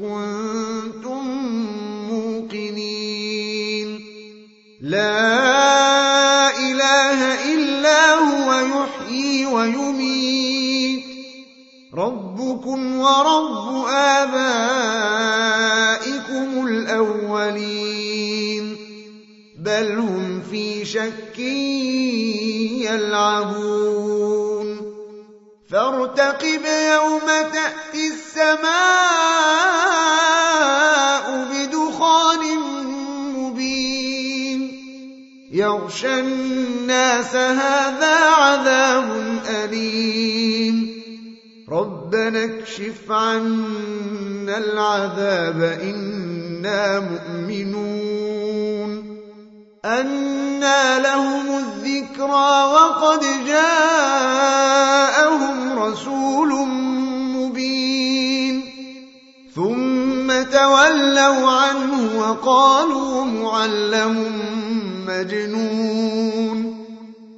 كنتم موقنين. لا إله إلا هو يحيي ويميت. ربكم ورب آبائكم الأولين. بل هم في شك يلعبون. فارتقب يوم تأتي السماء الناس هذا عذاب أليم. ربنا اكشف عنا العذاب إنا مؤمنون. أنى لهم الذكرى وقد جاءهم رسول مبين. ثم تولوا عنه وقالوا معلم مجنون.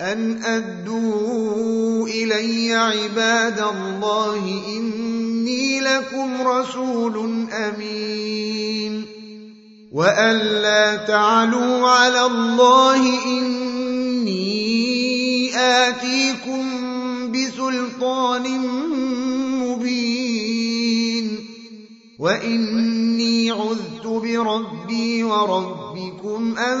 أن أدوا إلي عباد الله إني لكم رسول أمين. وأن لا تعلوا على الله إني آتيكم بسلطان مبين. وإني عذت بربي وربكم أن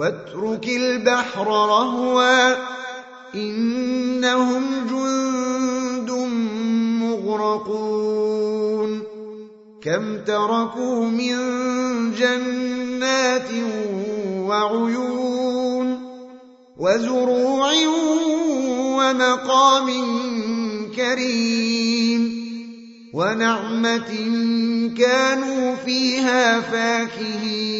واترك البحر رهوا إنهم جند مغرقون كم تركوا من جنات وعيون وزروع ومقام كريم ونعمة كانوا فيها فاكهين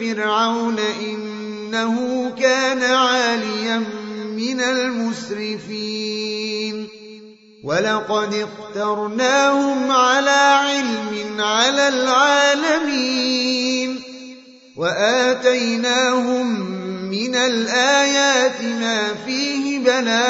فرعون إنه كان عاليا من المسرفين. ولقد اخترناهم على علم على العالمين. وآتيناهم من الآيات ما فيه بلاء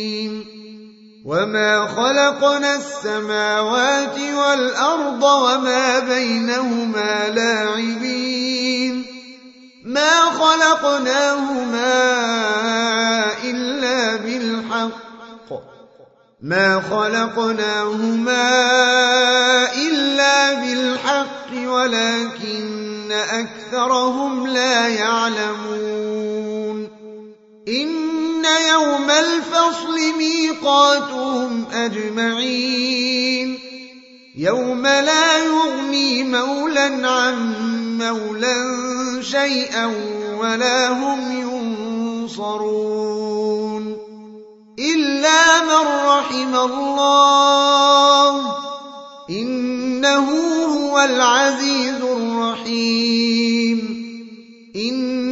وما خلقنا السماوات والأرض وما بينهما لاعبين ما خلقناهما إلا بالحق ما خلقناهما إلا بالحق ولكن أكثرهم لا يعلمون إن يوم الفصل ميقاتهم أجمعين يوم لا يغني مولا عن مولا شيئا ولا هم ينصرون إلا من رحم الله إنه هو العزيز الرحيم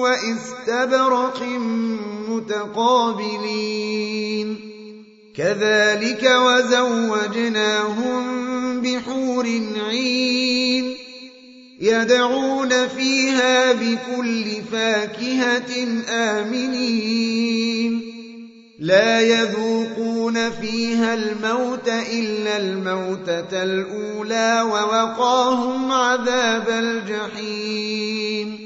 وإستبرق متقابلين. كذلك وزوجناهم بحور عين يدعون فيها بكل فاكهة آمنين. لا يذوقون فيها الموت إلا الموتة الأولى ووقاهم عذاب الجحيم.